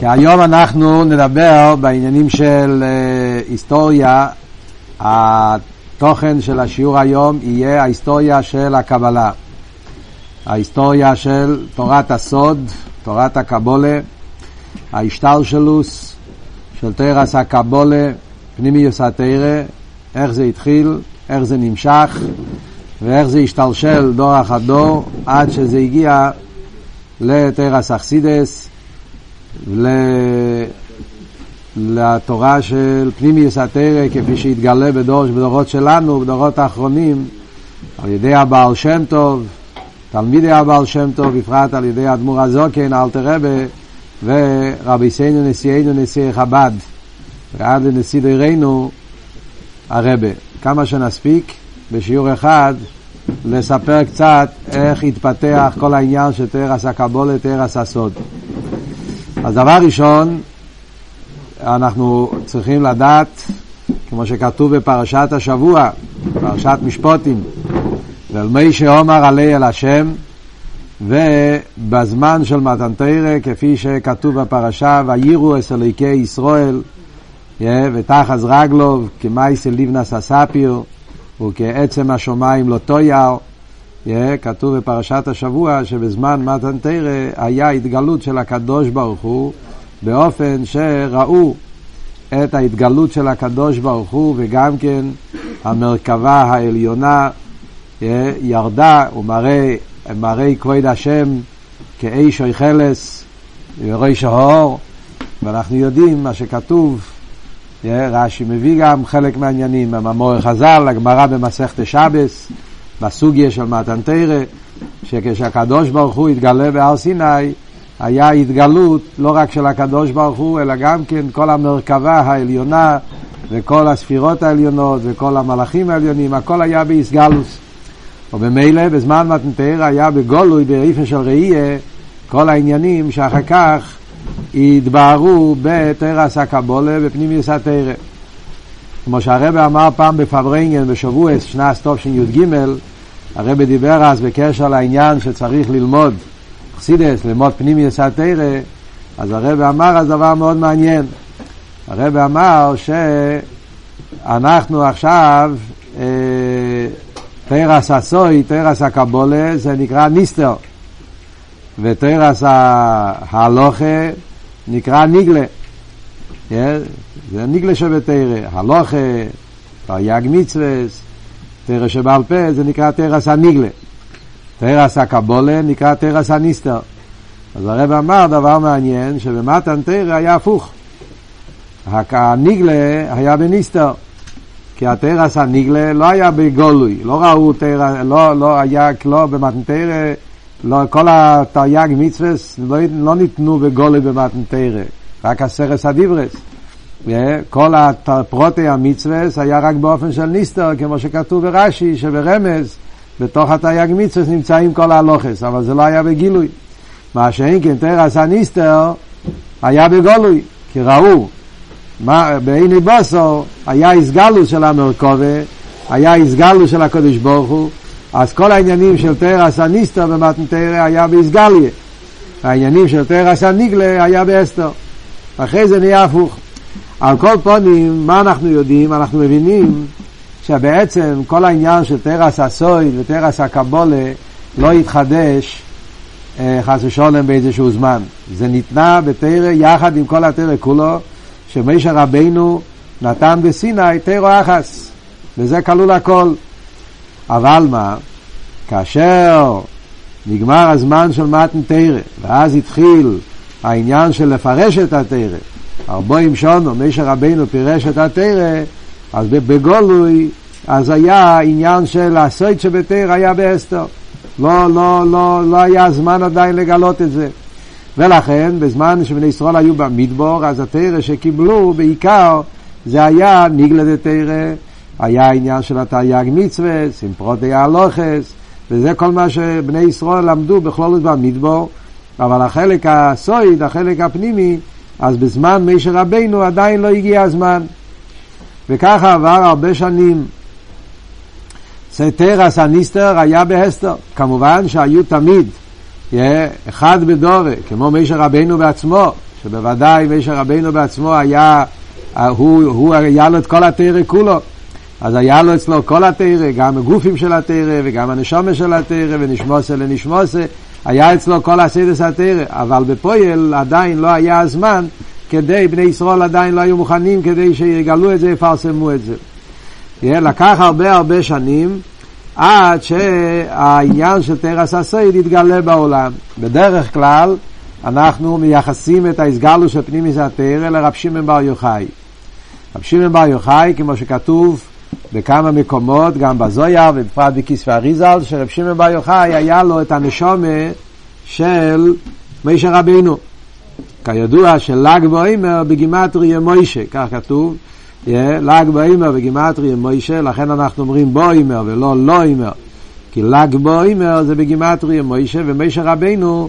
כי היום אנחנו נדבר בעניינים של uh, היסטוריה, התוכן של השיעור היום יהיה ההיסטוריה של הקבלה, ההיסטוריה של תורת הסוד, תורת הקבולה, ההשתלשלוס של תרס הקבולה, פנימיוס התרא, איך זה התחיל, איך זה נמשך ואיך זה השתלשל דור אחר דור עד שזה הגיע לתרס אכסידס, לתורה של פנימיוס התרא כפי שהתגלה בדור, בדורות שלנו, בדורות האחרונים, על ידי הבעל שם טוב, תלמידי הבעל שם טוב, בפרט על ידי אדמו"ר הזוקן, אלתר רבה, ורבי סיינו נשיאנו נשיאי חב"ד, ועד לנשיא דורנו הרבה. כמה שנספיק בשיעור אחד לספר קצת איך התפתח כל העניין של תרס הקבולה, תרס הסוד. אז דבר ראשון, אנחנו צריכים לדעת, כמו שכתוב בפרשת השבוע, פרשת משפוטים, ואל מי שאומר עלי אל השם, ובזמן של מתן תרא, כפי שכתוב בפרשה, ויראו אס אלוהיקי ישראל, ותחז רגלוב, כמייסל ליבנס הספיר, וכעצם השמיים לא תויר. כתוב בפרשת השבוע שבזמן מתן תרא היה התגלות של הקדוש ברוך הוא באופן שראו את ההתגלות של הקדוש ברוך הוא וגם כן המרכבה העליונה ירדה ומראה מראה כבוד השם כאיש חלס וראש האור ואנחנו יודעים מה שכתוב רש"י מביא גם חלק מהעניינים, הממור חז"ל, הגמרא במסכת שבס, בסוגיה של מתן תרא, שכשהקדוש ברוך הוא התגלה בהר סיני, היה התגלות לא רק של הקדוש ברוך הוא, אלא גם כן כל המרכבה העליונה וכל הספירות העליונות וכל המלאכים העליונים, הכל היה באיסגלוס. ובמילא בזמן מתן תרא היה בגולוי, באיפן של ראייה, כל העניינים שאחר כך יתבהרו בתרס הקבולה בפנימיוס התרא. כמו שהרבא אמר פעם בפברנגן בשבוע שנת תשי"ג, הרבא דיבר אז בקשר לעניין שצריך ללמוד חסידס, ללמוד פנימיוס התרא, אז הרבא אמר אז דבר מאוד מעניין. הרבא אמר שאנחנו עכשיו, אה, תרס הסוי, תרס הקבולה, זה נקרא ניסטר. ותרס ההלוכה נקרא ניגלה. זה ניגלה שבתרא, הלוכה, תרי"ג מצווה, תרא שבעל פה, זה נקרא תרס הניגלה. תרס הקבולה נקרא תרס הניסטר. אז הרב אמר דבר מעניין, שבמתן תרא היה הפוך. הניגלה היה בניסטר. כי התרס הניגלה לא היה בגולוי, לא ראו תרא, לא, לא היה, לא במתן תרא לא, כל התרי"ג מצווה לא, לא ניתנו בגולי במתן תרא, רק הסרס הדיברס. כל הפרוטי המצווה היה רק באופן של ניסטר, כמו שכתוב ברש"י, שברמז, בתוך התרי"ג מצווה נמצאים כל ההלוכס, אבל זה לא היה בגילוי. מה שאין כן תרס הניסטר היה בגולוי, כי ראו, בעיני בוסו היה איסגלוס של המרכובה, היה איסגלוס של הקדוש ברוך הוא, אז כל העניינים של תרס הניסטר במתן תרא היה באיסגליה. העניינים של תרס הניגלה היה באסתר. אחרי זה נהיה הפוך. על כל פונים, מה אנחנו יודעים? אנחנו מבינים שבעצם כל העניין של תרס הסויד ותרס הקבולה לא התחדש אה, חס ושלום באיזשהו זמן. זה ניתנה בתרא יחד עם כל התרא כולו, שמשה רבינו נתן בסיני תרא אחס, וזה כלול הכל. אבל מה, כאשר נגמר הזמן של מתן תרא, ואז התחיל העניין של לפרש את התרא, ארבעים שונו, משה רבינו פירש את התרא, אז בגולוי, אז היה עניין של הסויד שבתרא היה באסתר. לא, לא, לא, לא היה זמן עדיין לגלות את זה. ולכן, בזמן שבני ישראל היו במדבור, אז התרא שקיבלו בעיקר, זה היה ניגלת תרא, היה העניין של התרי"ג מצווה, סימפרוטי הלוכס, וזה כל מה שבני ישראל למדו בכלולות במדבור, אבל החלק הסויד, החלק הפנימי, אז בזמן מישר רבינו עדיין לא הגיע הזמן. וככה עבר הרבה שנים. סטרס הניסטר היה בהסתר. כמובן שהיו תמיד אחד בדורי, כמו מישר רבינו בעצמו, שבוודאי משה רבינו בעצמו היה, הוא, הוא היה לו את כל התרא כולו. אז היה לו אצלו כל התרא, גם הגופים של התרא וגם הנשומה של התרא ונשמוסה לנשמוסה, היה אצלו כל הסיידס התרא, אבל בפועל עדיין לא היה הזמן כדי, בני ישראל עדיין לא היו מוכנים כדי שיגלו את זה, יפרסמו את זה. לקח הרבה הרבה שנים עד שהעניין של תרס הסייד יתגלה בעולם. בדרך כלל אנחנו מייחסים את ההסגלו של פנימיס התרא לרב שמעון בר יוחאי. רב שמעון בר יוחאי, כמו שכתוב בכמה מקומות, גם בזויה ובפרט בכיספי אריזל, שרב שמעון בר יוחאי היה לו את הנשומה של מישה רבינו. כידוע של"ג בוימר בגימטריה מוישה, כך כתוב, ל"ג בעומר בגימטריה משה, לכן אנחנו אומרים בעומר ולא לעומר, כי ל"ג בעומר זה בגימטריה משה, ומשה רבינו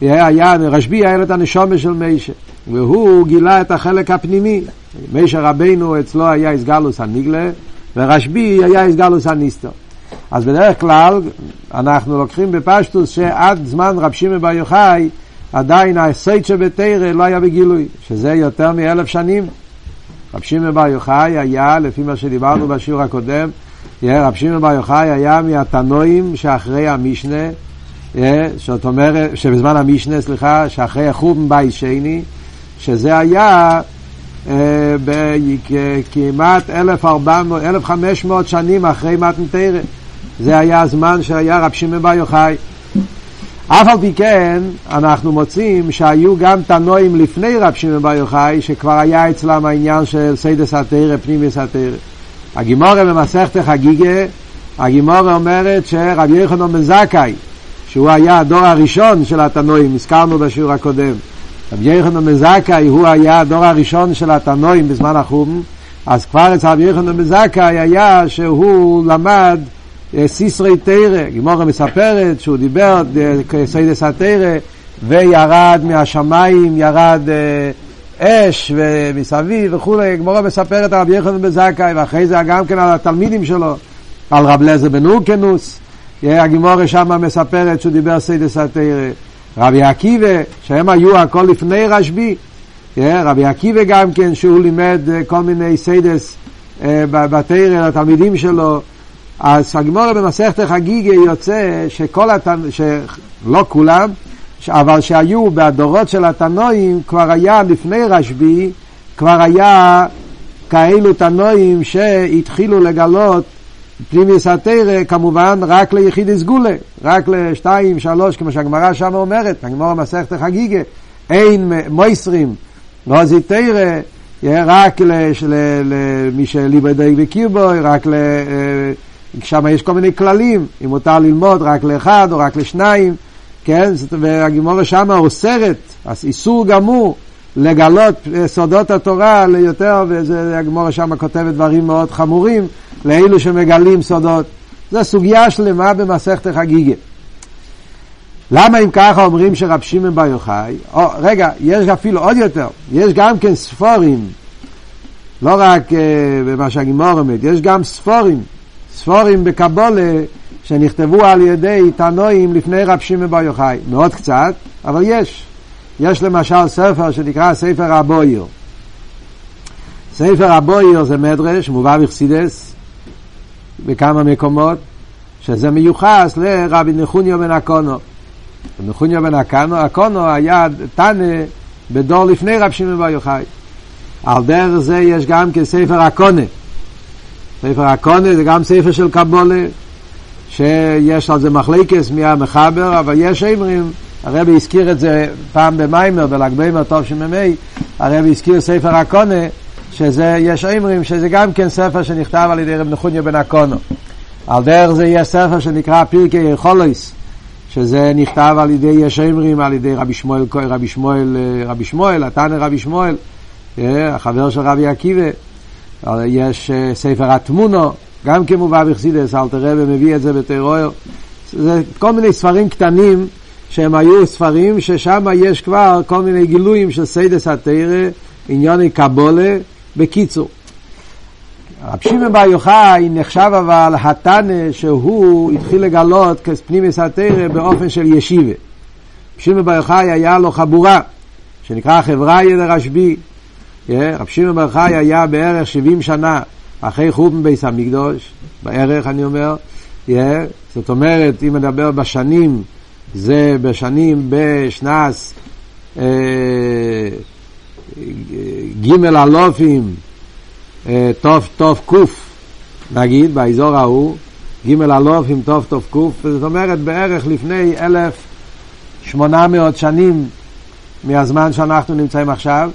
היה, רשב"י היה את הנשמה של משה, והוא גילה את החלק הפנימי. משה רבינו אצלו היה התגלות הנגלה, ורשב"י היה התגלות הנסתר. אז בדרך כלל אנחנו לוקחים בפשטות שעד זמן רב שמעון בר יוחאי עדיין הסוד שבתורה לא היה בגילוי, שזה יותר מאלף שנים. רב שמעון בר יוחאי היה, לפי מה שדיברנו בשיעור הקודם, רב שמעון בר יוחאי היה מהתנאים שאחרי המשנה, זאת אומרת, שבזמן המשנה, סליחה, שאחרי החורבן בית שני, שזה היה כמעט 1,500 שנים אחרי מתן תורה. זה היה הזמן שהיה רב שמעון בר יוחאי. אף על פי כן, אנחנו מוצאים שהיו גם תנאים לפני רב שמעון בר יוחאי, שכבר היה אצלם העניין של סודות התורה, פנימיות התורה. הגמרא במסכת חגיגה, הגמרא אומרת שרבי יוחנן בן זכאי, שהוא היה הדור הראשון של התנאים, הזכרנו בשיעור הקודם. רבי יוחנן בן זכאי היה הדור הראשון של התנאים בזמן החורבן, אז כבר אצל רבי יוחנן בן היה שהוא למד סתרי תורה, גמרא מספרת שהוא דיבר סודות התורה וירד מהשמיים, ירד אש ומסביב וכולי, גמרא מספרת על רבי יוחנן בן ואחרי זה גם כן על התלמידים שלו, על רב אלעזר בן הורקנוס, הגמרא שם מספרת שהוא דיבר סודות התורה, רבי עקיבא, שהם היו הכל לפני רשב"י, רבי עקיבא גם כן שהוא לימד כל מיני סודות בתורה לתלמידים שלו. אז הגמרא במסכת חגיגה יוצא שכל התנ... שלא כולם, אבל שהיו בדורות של התנועים, כבר היה לפני רשב"י, כבר היה כאלו תנועים שהתחילו לגלות פנימיוס התרא כמובן רק ליחידי סגולה, רק לשתיים, שלוש, כמו שהגמרא שם אומרת, הגמרא במסכת חגיגה, אין מויסרים, זה תרא, רק למי שליבדי וקירבוי, רק ל... שם יש כל מיני כללים, אם מותר ללמוד רק לאחד או רק לשניים, כן? והגימורה שם אוסרת, אז איסור גמור לגלות סודות התורה ליותר, והגימורה שם כותבת דברים מאוד חמורים לאלו שמגלים סודות. זו סוגיה שלמה במסכת חגיגה. למה אם ככה אומרים שרב שמעון בר יוחאי? רגע, יש אפילו עוד יותר, יש גם כן ספורים, לא רק uh, במה שהגימור אומר, יש גם ספורים ספורים בקבולה שנכתבו על ידי תנועים לפני רב שמעון בר יוחאי. מאוד קצת, אבל יש. יש למשל ספר שנקרא ספר הבויר. ספר הבויר זה מדרש, מובא בחסידס, בכמה מקומות, שזה מיוחס לרבי נחוניו בן אקונו. נחוניו בן אקונו, אקונו היה תנא בדור לפני רב שמעון בר יוחאי. על דרך זה יש גם כספר הקונה. ספר הקונה זה גם ספר של קבולה, שיש על זה מחלקס מי המחבר, אבל יש אמרים, הרבי הזכיר את זה פעם במיימר, בל"ג בעמר טוב שמ"ה, הרבי הזכיר ספר הקונה, שזה, יש אמרים שזה גם כן ספר שנכתב על ידי רב נחוניה בן הקונו. על דרך זה יש ספר שנקרא פרקי חולויס, שזה נכתב על ידי יש אמרים, על ידי רבי שמואל, רבי שמואל, רבי ישמעאל, התנא רבי ישמעאל, החבר של רבי עקיבא. יש אה, ספר התמונה, גם כמובא בחסידות, אלטער רבי מביא את זה בטרור. זה כל מיני ספרים קטנים שהם היו ספרים ששם יש כבר כל מיני גילויים של סודות התורה, ענייני קבלה, בקיצור. רב שמעון בר יוחאי נחשב אבל התנא שהוא התחיל לגלות פנימיות התורה באופן של ישיבה. שמעון בר יוחאי היה לו חבורה שנקרא חבריה דרשב"י. רב שמעון בר חי היה בערך 70 שנה אחרי חורבן ביס המקדוש, בערך אני אומר, זאת אומרת, אם נדבר בשנים, זה בשנים בשנס אה, ג' אלופים, אה, תוף תוף קוף, נגיד, באזור ההוא, ג' אלופים תוף תוף קוף, זאת אומרת בערך לפני 1,800 שנים מהזמן שאנחנו נמצאים עכשיו,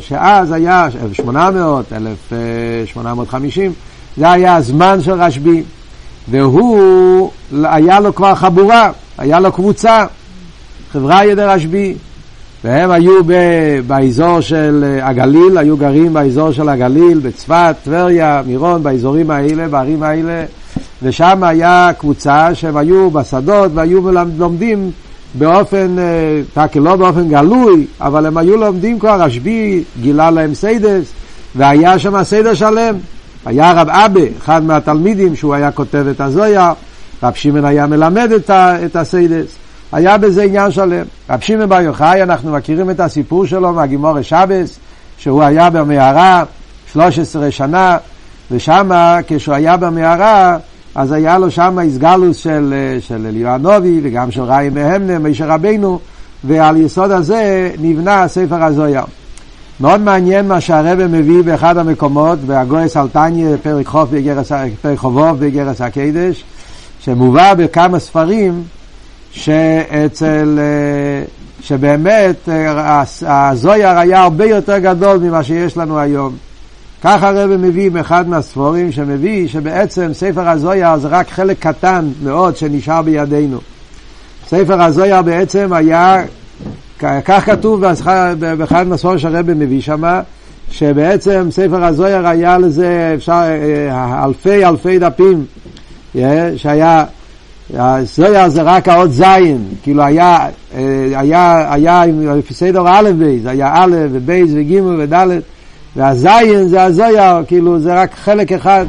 שאז היה 1800, 1850, זה היה הזמן של רשב"י, והוא, היה לו כבר חבורה, היה לו קבוצה, חברה ידי רשב"י, והם היו ב, באזור של הגליל, היו גרים באזור של הגליל, בצפת, טבריה, מירון, באזורים האלה, בערים האלה, ושם היה קבוצה שהם היו בשדות והיו לומדים באופן, תקי, לא באופן גלוי, אבל הם היו לומדים כבר, רשב"י גילה להם סודות, והיה שם סדר שלם. היה רב אבא, אחד מהתלמידים, שהוא היה כותב את הזוהר, רב שמעון היה מלמד את, את הסודות. היה בזה עניין שלם. רב שמעון בר יוחאי, אנחנו מכירים את הסיפור שלו מהגמרא שבת, שהוא היה במערה 13 שנה, ושם, כשהוא היה במערה, אז היה לו שם איסגלוס של, של אליואנובי וגם של ראי מהמנה, מישר רבינו, ועל יסוד הזה נבנה ספר הזויה. מאוד מעניין מה שהרבא מביא באחד המקומות, בהגויס אלטניה, פרק פרק חובוב בגרס הקדש, שמובא בכמה ספרים שאצל, שבאמת הזויר היה הרבה יותר גדול ממה שיש לנו היום. ככה הרב מביא באחד מהספורים שמביא שבעצם ספר הזויה זה רק חלק קטן מאוד שנשאר בידינו. ספר הזויה בעצם היה, כך כתוב באחד מהספורים שהרב מביא שם, שבעצם ספר הזויה היה לזה אפשר אה, אלפי אלפי דפים, אה, שהיה, הזויה זה רק האות זין, כאילו היה, אה, היה, היה, לפי סדר א' בייז, היה א' ובייז וג' וד' והזין זה הזויר, כאילו זה רק חלק אחד.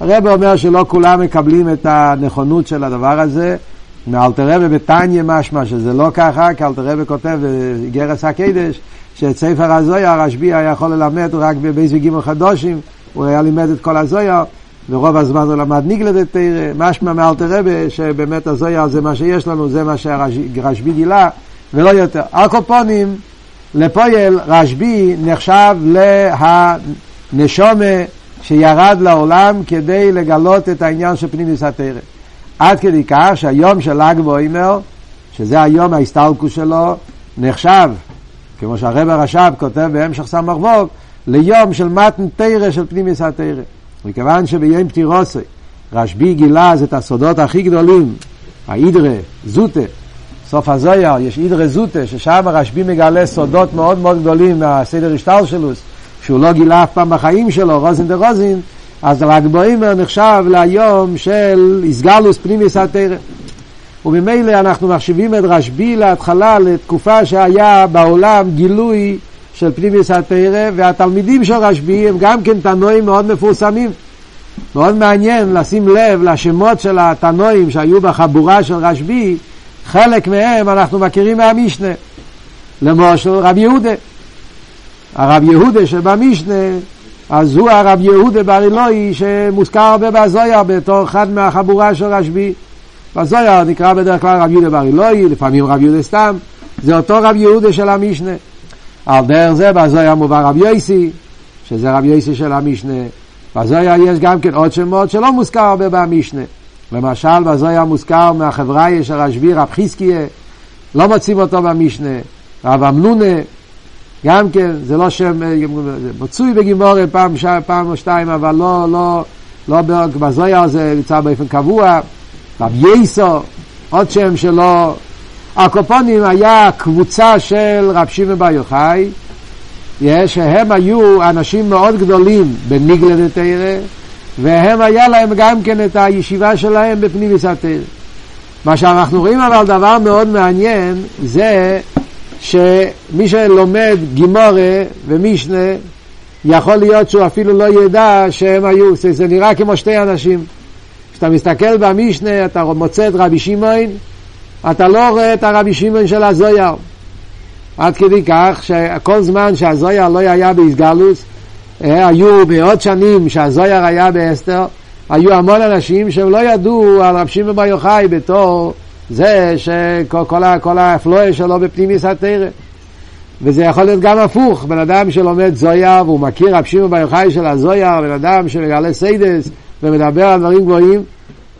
הרב אומר שלא כולם מקבלים את הנכונות של הדבר הזה. מאלתר רבי בתניא משמע שזה לא ככה, כי אלתר רבי כותב בגרס הקדש, שאת ספר הזויר הרשב"י היה יכול ללמד רק בבייס גימל חדושים, הוא היה לימד את כל הזויר, ורוב הזמן הוא למד ניגלד את משמע מאלתר רבי, שבאמת הזויר זה מה שיש לנו, זה מה שהרשב"י גילה, ולא יותר. הקופונים לפועל רשב"י נחשב להנשומה שירד לעולם כדי לגלות את העניין של פנימיס התרא. עד כדי כך שהיום של ל"ג בוימר, שזה היום ההסתלקות שלו, נחשב, כמו שהרב הרש"ב כותב בהמשך סמ"ך ווב, ליום של מתן תרא של פנימיס התרא. מכיוון שביום פטירוסי רשב"י גילה אז את הסודות הכי גדולים, האידרה, זוטה, סוף הזויר, יש אידרה זוטה, ששם הרשב"י מגלה סודות מאוד מאוד גדולים מהסדר השטלשלוס, שהוא לא גילה אף פעם בחיים שלו, רוזין דה רוזין, אז רק בוימר נחשב ליום של איסגלוס פנימיס התרא. וממילא אנחנו מחשיבים את רשב"י להתחלה, לתקופה שהיה בעולם גילוי של פנימיס התרא, והתלמידים של רשב"י הם גם כן תנועים מאוד מפורסמים. מאוד מעניין לשים לב לשמות של התנועים שהיו בחבורה של רשב"י, חלק מהם אנחנו מכירים מהמשנה. למשל רב יהודה. הרב יהודה שבמשנה, אז הוא הרב יהודה בר אלוהי שמוזכר הרבה בזויה בתור אחד מהחבורה של רשב"י. בזויה נקרא בדרך כלל רב יהודה בר אלוהי, לפעמים רב יהודה סתם. זה אותו רב יהודה של המשנה. על דרך זה בזויה מובא רב יויסי, שזה רב יויסי של המשנה. בזויה יש גם כן עוד שמות שלא מוזכר הרבה במשנה. למשל, בזויה מוזכר מהחברה יש הרשב"י רב חזקיה, לא מוצאים אותו במשנה, רב אמנונה, גם כן, זה לא שם, זה מצוי בגימורי פעם, פעם או שתיים, אבל לא, לא, לא בזויה זה נמצא באופן קבוע, רב ייסו, עוד שם שלו, הקופונים היה קבוצה של רב שמעון בר יוחאי, שהם היו אנשים מאוד גדולים בניגלה דתרא, והם היה להם גם כן את הישיבה שלהם בפנים התרא. מה שאנחנו רואים אבל דבר מאוד מעניין זה שמי שלומד גימורה ומישנה יכול להיות שהוא אפילו לא ידע שהם היו, זה, זה נראה כמו שתי אנשים. כשאתה מסתכל במשנה אתה מוצא את רבי שמעון, אתה לא רואה את הרבי שמעון של הזוהר. עד כדי כך שכל זמן שהזוהר לא היה בהתגלות, אה, היו מאות שנים שהזוהר היה בהסתר, היו המון אנשים שהם לא ידעו על רב שמעון בר יוחאי בתור זה שכל ההפלאה שלו בפנימיות התורה. וזה יכול להיות גם הפוך, בן אדם שלומד זוהר והוא מכיר רב שמעון בר יוחאי של הזוהר, בן אדם שמגלה סודות ומדבר על דברים גבוהים,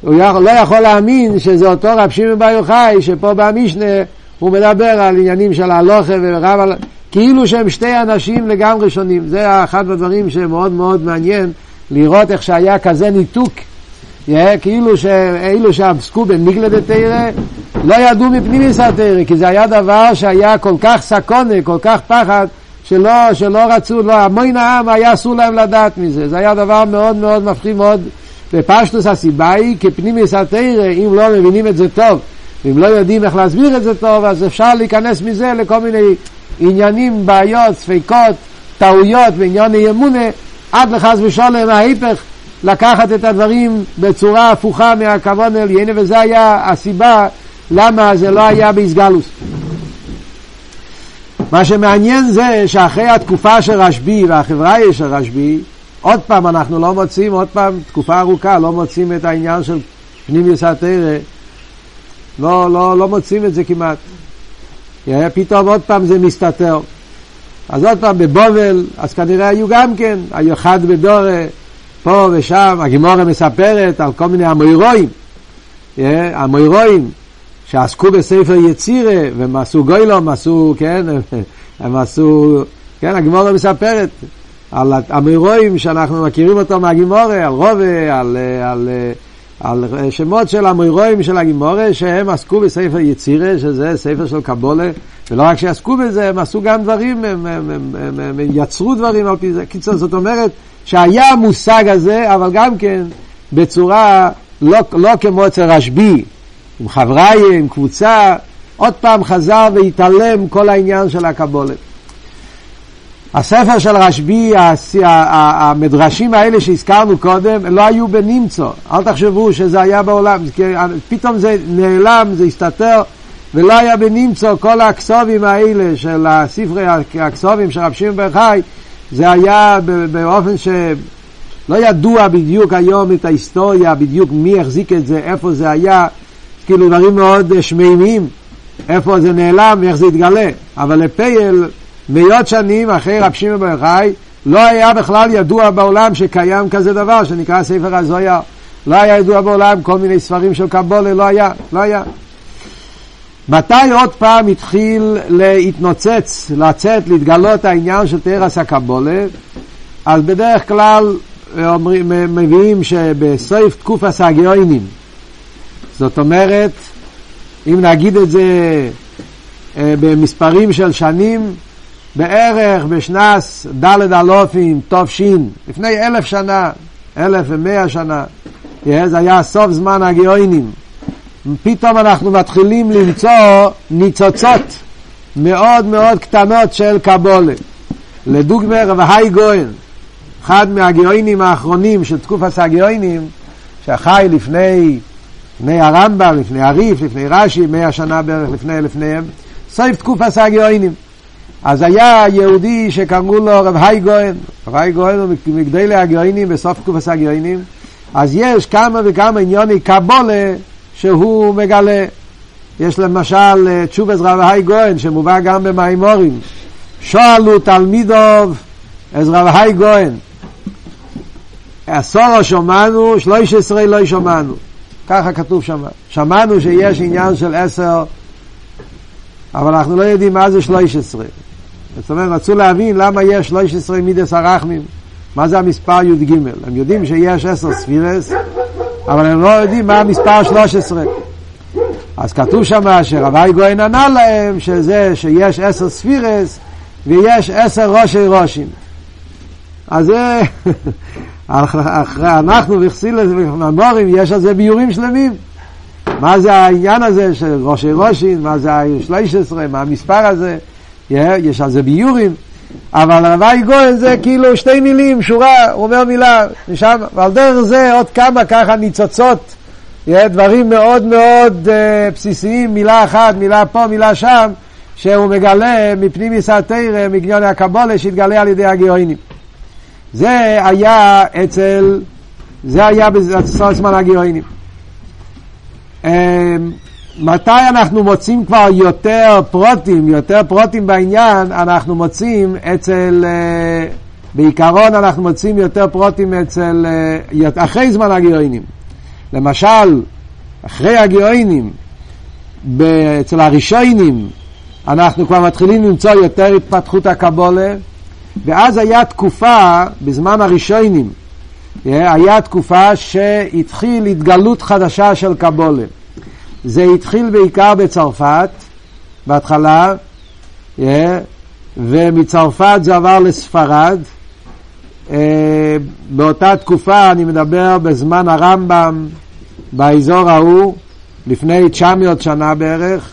הוא לא יכול להאמין שזה אותו רב שמעון בר יוחאי שפה במשנה הוא מדבר על עניינים של הלוכה ורב על... כאילו שהם שתי אנשים לגמרי שונים. זה אחד הדברים שמאוד מאוד מעניין לראות איך שהיה כזה ניתוק. Yeah, כאילו שאלו שעסקו בניגלה דתרא לא ידעו מפנימיס התרא, כי זה היה דבר שהיה כל כך סקונה, כל כך פחד, שלא, שלא רצו, לא, המון העם היה אסור להם לדעת מזה. זה היה דבר מאוד מאוד מפחיד מאוד. בפשטוס הסיבה היא, כי פנימיס התרא, אם לא מבינים את זה טוב, ואם לא יודעים איך להסביר את זה טוב, אז אפשר להיכנס מזה לכל מיני עניינים, בעיות, ספקות, טעויות וענייני אמונה, עד לחס ושלום ההיפך, לקחת את הדברים בצורה הפוכה מהכוון אל ינה, וזה היה הסיבה למה זה לא היה באיסגלוס. מה שמעניין זה שאחרי התקופה של רשב"י והחברה של רשב"י, עוד פעם אנחנו לא מוצאים, עוד פעם תקופה ארוכה, לא מוצאים את העניין של פנימיוס התרא, לא, לא, לא מוצאים את זה כמעט. פתאום עוד פעם זה מסתתר. אז עוד פעם בבובל, אז כנראה היו גם כן, היו אחד בדורה, פה ושם, הגימורה מספרת על כל מיני המוירואים, המוירואים שעסקו בספר יצירה, והם עשו גוילום, עשו, כן, הם עשו, כן, הגימורה מספרת על המוירואים שאנחנו מכירים אותו מהגימורה, על רובה, על, על, על שמות של המוירואים של הגימורה, שהם עסקו בספר יצירה, שזה ספר של קבולה, ולא רק שעסקו בזה, הם עשו גם דברים, הם, הם, הם, הם, הם, הם יצרו דברים על פי זה. קיצור, זאת אומרת שהיה המושג הזה, אבל גם כן בצורה לא, לא כמו אצל רשב"י, עם חבריי, עם קבוצה, עוד פעם חזר והתעלם כל העניין של הקבולה. הספר של רשב"י, המדרשים האלה שהזכרנו קודם, לא היו בנמצא. אל תחשבו שזה היה בעולם, פתאום זה נעלם, זה הסתתר, ולא היה בנמצא כל הכסובים האלה של הספרי הכסובים של רב שמעון בר חי, זה היה באופן שלא ידוע בדיוק היום את ההיסטוריה, בדיוק מי החזיק את זה, איפה זה היה, כאילו דברים מאוד שמימיים, איפה זה נעלם ואיך זה התגלה. אבל לפייל, מאות שנים אחרי רב שמעון בר חי, לא היה בכלל ידוע בעולם שקיים כזה דבר שנקרא ספר הזויה. לא היה ידוע בעולם כל מיני ספרים של קבולה, לא היה, לא היה. מתי עוד פעם התחיל להתנוצץ, לצאת, להתגלות העניין של תרס הקבולה? אז בדרך כלל אומרים, מביאים שבסוף תקופת הגאונים, זאת אומרת, אם נגיד את זה אה, במספרים של שנים, בערך בשנס ד' אלופים תש, לפני אלף שנה, אלף ומאה שנה, זה היה סוף זמן הגאונים. פתאום אנחנו מתחילים למצוא ניצוצות מאוד מאוד קטנות של קבולה. לדוגמה רב היי גויין, אחד מהגאונים האחרונים של תקופת הגאונים, שחי לפני, לפני הרמב"ם, לפני הריף, לפני רש"י, מאה שנה בערך לפני לפניהם, סוף תקופת הגאונים. אז היה יהודי שקראו לו רב היי גויין, רב היי גויין הוא מגדלי הגאונים בסוף תקופת הגאונים, אז יש כמה וכמה עניוני קבולה שהוא מגלה. יש למשל אה, תשובס רב היי גויין שמובא גם במימורים. שואלו תלמידוב אז רב היי גויין. עשור שמענו, שלוש עשרה לא שמענו. ככה כתוב שם. שמענו שיש עניין של עשר, אבל אנחנו לא יודעים מה זה שלוש עשרה. זאת אומרת, רצו להבין למה יש שלוש עשרה מידס הרחמים. מה זה המספר י"ג? הם יודעים שיש עשר ספירס, אבל הם לא יודעים מה המספר 13. אז כתוב שם שרבי גויין ענה להם שזה שיש עשר ספירס ויש עשר ראשי ראשים. אז זה, אנחנו וכסילס וממורים יש על זה ביורים שלמים. מה זה העניין הזה של ראשי ראשים, מה זה ה-13, מה המספר הזה, יש על זה ביורים. אבל רבי גויין זה כאילו שתי מילים, שורה, הוא אומר מילה, משם, ועל דרך זה עוד כמה ככה ניצוצות, דברים מאוד מאוד uh, בסיסיים, מילה אחת, מילה פה, מילה שם, שהוא מגלה מפנימיס התרא, מגניון הקבולה, שהתגלה על ידי הגאונים. זה היה אצל, זה היה בזמן הגאונים. מתי אנחנו מוצאים כבר יותר פרוטים, יותר פרוטים בעניין, אנחנו מוצאים אצל, אה, בעיקרון אנחנו מוצאים יותר פרוטים אצל, אה, אחרי זמן הגאונים. למשל, אחרי הגאונים, אצל הראשונים, אנחנו כבר מתחילים למצוא יותר התפתחות הקבולה, ואז היה תקופה, בזמן הראשונים, היה תקופה שהתחיל התגלות חדשה של קבולה. זה התחיל בעיקר בצרפת, בהתחלה, yeah, ומצרפת זה עבר לספרד. Uh, באותה תקופה, אני מדבר בזמן הרמב"ם, באזור ההוא, לפני 900 שנה בערך,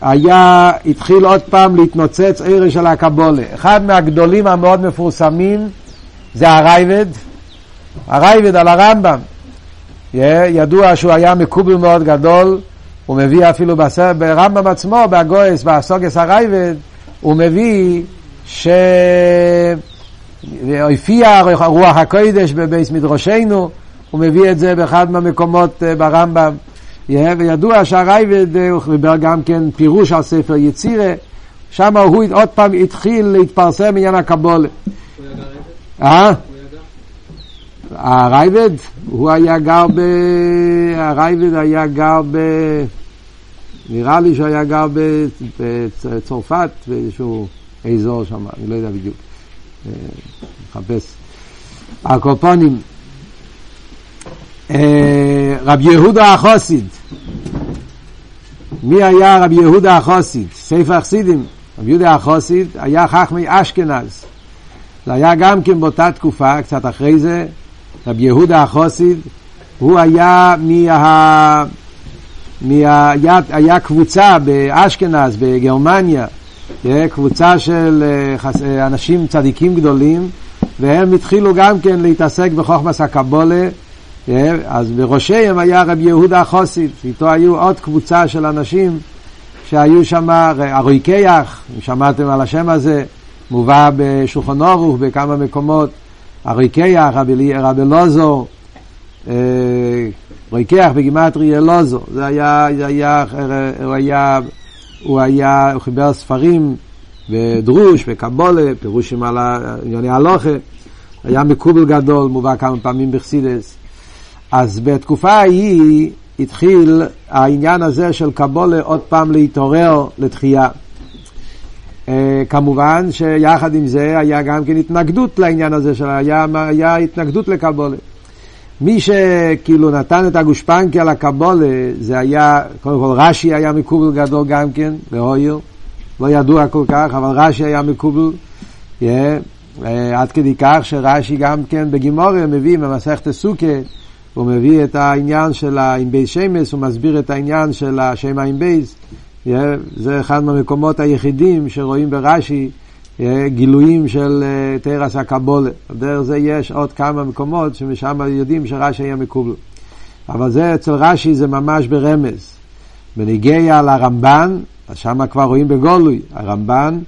היה, התחיל עוד פעם להתנוצץ ערש של הקבולה. אחד מהגדולים המאוד מפורסמים זה הרייבד, הרייבד על הרמב"ם. ידוע שהוא היה מקובל מאוד גדול, הוא מביא אפילו בסר, ברמב"ם עצמו, באגויס, באסוגס הרייבד, הוא מביא ש... הופיע רוח הקודש בבייס מדרושנו, הוא מביא את זה באחד מהמקומות אה, ברמב"ם. וידוע שהרייבד, אה, הוא חיבר גם כן פירוש על ספר יצירה, שם הוא עוד פעם התחיל להתפרסם עניין הקבולה. אה? הרייבד, הוא היה גר ב... הרייבד היה גר ב... נראה לי שהוא היה גר בצרפת, באיזשהו אזור שם, אני לא יודע בדיוק. אה, מחפש. הקופונים. אה, רב יהודה החוסיד. מי היה רב יהודה החוסיד? ספר החסידים. רב יהודה החוסיד היה חכמי אשכנז. זה היה גם כן באותה תקופה, קצת אחרי זה, רבי יהודה החוסיד, הוא היה מה... מה... היה, היה קבוצה באשכנז, בגרמניה, קבוצה של אה, אה, אנשים צדיקים גדולים, והם התחילו גם כן להתעסק בחוכמס הקבולה, אז בראשיהם היה רבי יהודה החוסיד, איתו היו עוד קבוצה של אנשים שהיו שם, ארויקח, אם שמעתם על השם הזה, מובא בשולחן אורוך בכמה מקומות, הריקח, רבי, רבי לוזו, אה, ריקח בגימטרי אלוזו, זה היה, זה היה, הוא היה, הוא היה, הוא חיבר ספרים ודרוש וקבולה, פירושים על ענייני הלוכה, היה מקובל גדול, מובא כמה פעמים בחסידס. אז בתקופה ההיא התחיל העניין הזה של קבולה עוד פעם להתעורר לתחייה. אה, כמובן שיחד עם זה היה גם כן התנגדות לעניין הזה, היה, היה התנגדות לקבלה. מי שכאילו נתן את הגושפנקא לקבלה, זה היה, קודם כל רש"י היה מקובל גדול גם כן, בהויר, לא ידוע כל כך, אבל רש"י היה מקובל, yeah, uh, עד כדי כך שרש"י גם כן בגמרא מביא במסכת סוכה, הוא מביא את העניין של ב' שמות, הוא מסביר את העניין של השם ב', זה אחד מהמקומות היחידים שרואים ברש"י גילויים של אה, תרס הקבולה. דרך זה יש עוד כמה מקומות שמשם יודעים שרש"י היה מקובל. אבל זה אצל רש"י זה ממש ברמז. בניגיע לרמב"ן, שם כבר רואים בגולוי. הרמב"ן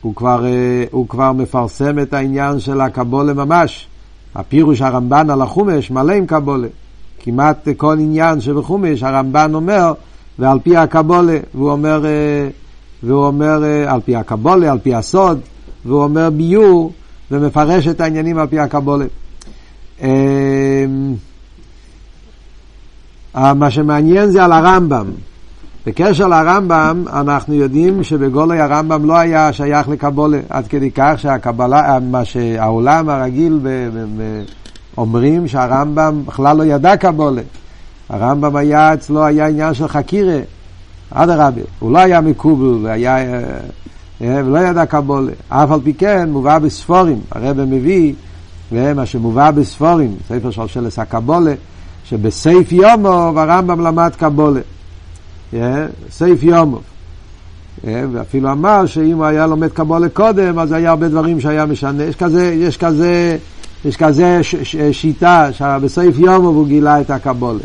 הוא כבר, אה, הוא כבר מפרסם את העניין של הקבולה ממש. הפירוש הרמב"ן על החומש מלא עם קבולה. כמעט כל עניין שבחומש הרמב"ן אומר ועל פי הקבולה, והוא אומר, אה, והוא אומר אה, על פי הקבולה, על פי הסוד, והוא אומר ביור ומפרש את העניינים על פי הקבולה. אמ, אה, מה שמעניין זה על הרמב"ם. בקשר לרמב"ם, אנחנו יודעים שבגולוי הרמב"ם לא היה שייך לקבולה, עד כדי כך שהקבלה, מה שהעולם הרגיל אומרים שהרמב"ם בכלל לא ידע קבולה. הרמב"ם היה, אצלו היה עניין של חקירה, אדרבה, הוא לא היה מקובל, והיה, אה, אה, ולא ידע קבולה. אף על פי כן, מובא בספורים, הרב מביא, מה שמובא בספורים, ספר של שלס הקבולה, שבסייף יומו הרמב"ם למד קבולה. אה, סייף יומו. ואפילו אמר שאם הוא היה לומד קבולה קודם, אז היה הרבה דברים שהיה משנה. יש כזה, יש כזה, יש כזה ש, ש, שיטה, שבסייף יומו הוא גילה את הקבולה.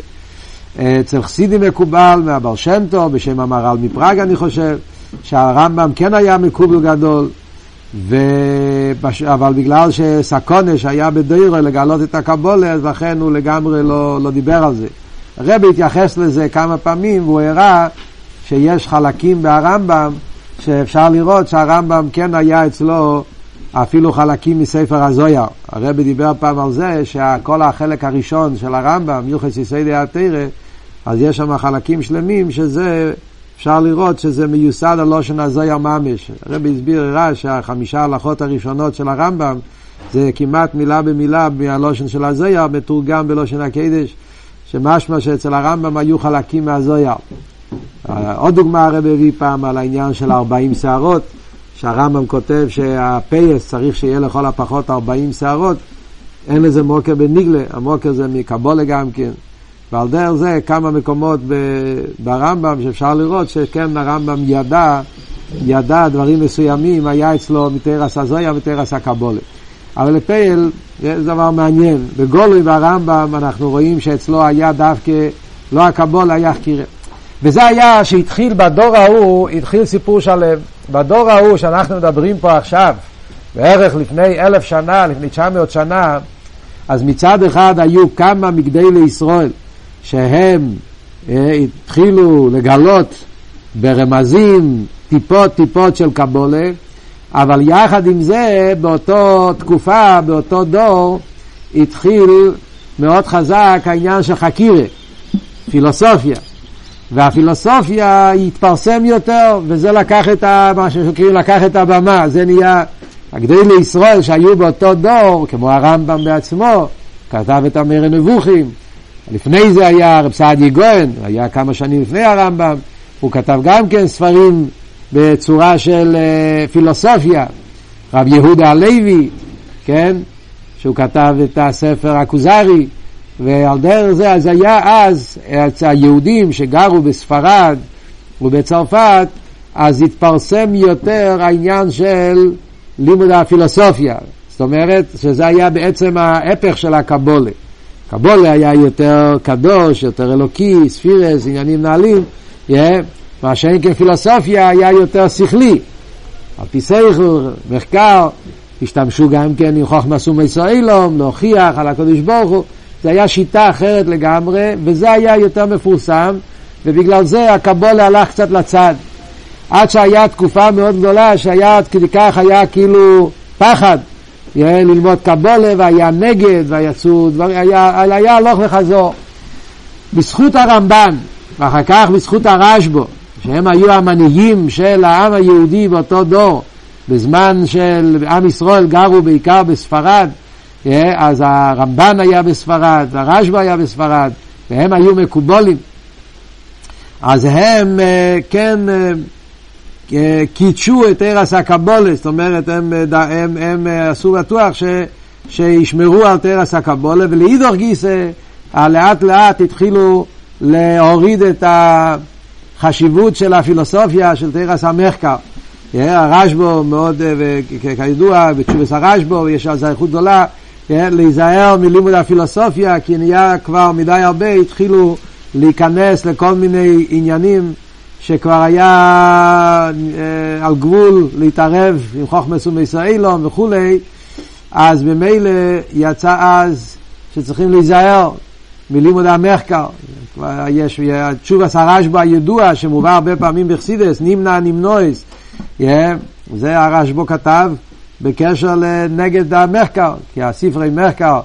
אצל חסידים מקובל מהבר שם טוב, בשם המהר"ל מפראג אני חושב, שהרמב"ם כן היה מקובל גדול, ובש... אבל בגלל שסקונש היה בדוירו לגלות את הקבולה, אז לכן הוא לגמרי לא, לא דיבר על זה. הרבי התייחס לזה כמה פעמים, והוא הראה שיש חלקים ברמב"ם שאפשר לראות שהרמב"ם כן היה אצלו אפילו חלקים מספר הזויר. הרבי דיבר פעם על זה שכל החלק הראשון של הרמב"ם, יוחס יסיידי התרא, אז יש שם חלקים שלמים שזה, אפשר לראות שזה מיוסד על לושן הזויר ממש. הרבי הסביר הראה שהחמישה הלכות הראשונות של הרמב"ם זה כמעט מילה במילה מהלושן של הזויר, מתורגם בלושן הקדש, שמשמע שאצל הרמב"ם היו חלקים מהזויר. עוד דוגמה הרבי הביא פעם על העניין של 40 שערות. שהרמב"ם כותב שהפייס צריך שיהיה לכל הפחות 40 שערות, אין לזה מוקר בניגלה, המוקר זה מקבולה גם כן. ועל דרך זה כמה מקומות ברמב"ם שאפשר לראות שכן הרמב"ם ידע, ידע דברים מסוימים, היה אצלו מתרס הזויה מתרס הקבולה. אבל לפייל זה דבר מעניין. בגולוי והרמב"ם אנחנו רואים שאצלו היה דווקא, לא הקבולה, היה חקירה. וזה היה שהתחיל בדור ההוא, התחיל סיפור שלם. בדור ההוא שאנחנו מדברים פה עכשיו, בערך לפני אלף שנה, לפני תשע מאות שנה, אז מצד אחד היו כמה מגדי לישראל שהם אה, התחילו לגלות ברמזים טיפות טיפות של קבולה, אבל יחד עם זה, באותו תקופה, באותו דור, התחיל מאוד חזק העניין של חקירה, פילוסופיה. והפילוסופיה התפרסם יותר, וזה לקח את ה... מה שקוראים לקח את הבמה, זה נהיה... הגדולי לישראל שהיו באותו דור, כמו הרמב"ם בעצמו, כתב את המרי נבוכים. לפני זה היה רב סעדיה גוהן, היה כמה שנים לפני הרמב"ם, הוא כתב גם כן ספרים בצורה של uh, פילוסופיה. רב יהודה הלוי, כן, שהוא כתב את הספר הכוזרי, ועל דרך זה, אז היה אז, היהודים שגרו בספרד ובצרפת, אז התפרסם יותר העניין של לימוד הפילוסופיה. זאת אומרת, שזה היה בעצם ההפך של הקבולה. קבולה היה יותר קדוש, יותר אלוקי, ספירס, עניינים נעלים, yeah, מה שאין כפילוסופיה היה יותר שכלי. על פי סייכל, מחקר, השתמשו גם כן עם חוכמה סומי אילום, להוכיח על הקדוש ברוך הוא. זה היה שיטה אחרת לגמרי, וזה היה יותר מפורסם, ובגלל זה הקבולה הלך קצת לצד. עד שהיה תקופה מאוד גדולה, שהיה עד כדי כך היה כאילו פחד ללמוד קבולה, והיה נגד, ויצאו דברים, היה, הלוך וחזור. בזכות הרמב"ן, ואחר כך בזכות הרשב"ו, שהם היו המנהיגים של העם היהודי באותו דור, בזמן של עם ישראל גרו בעיקר בספרד, אז הרמב"ן היה בספרד, הרשב"א היה בספרד, והם היו מקובולים. אז הם אה, כן אה, אה, קידשו את ארס הקבולה, זאת אומרת, הם, הם, הם עשו בטוח ש, שישמרו על תרס הקבולה, ולאידוך גיסא, לאט לאט התחילו להוריד את החשיבות של הפילוסופיה של תרס המחקר. הרשב"א מאוד, כידוע, בתשובס הרשב"א, יש על זה איכות גדולה. להיזהר מלימוד הפילוסופיה, כי נהיה כבר מדי הרבה, התחילו להיכנס לכל מיני עניינים שכבר היה אה, על גבול להתערב עם חוכמס ומישראלום וכולי, אז ממילא יצא אז שצריכים להיזהר מלימוד המחקר. יש תשובס הרשב"א הידוע שמובא הרבה פעמים בחסידס, נמנע נמנועס. Yeah, זה הרשב"א כתב בקשר לנגד המחקר, כי הספרי מחקר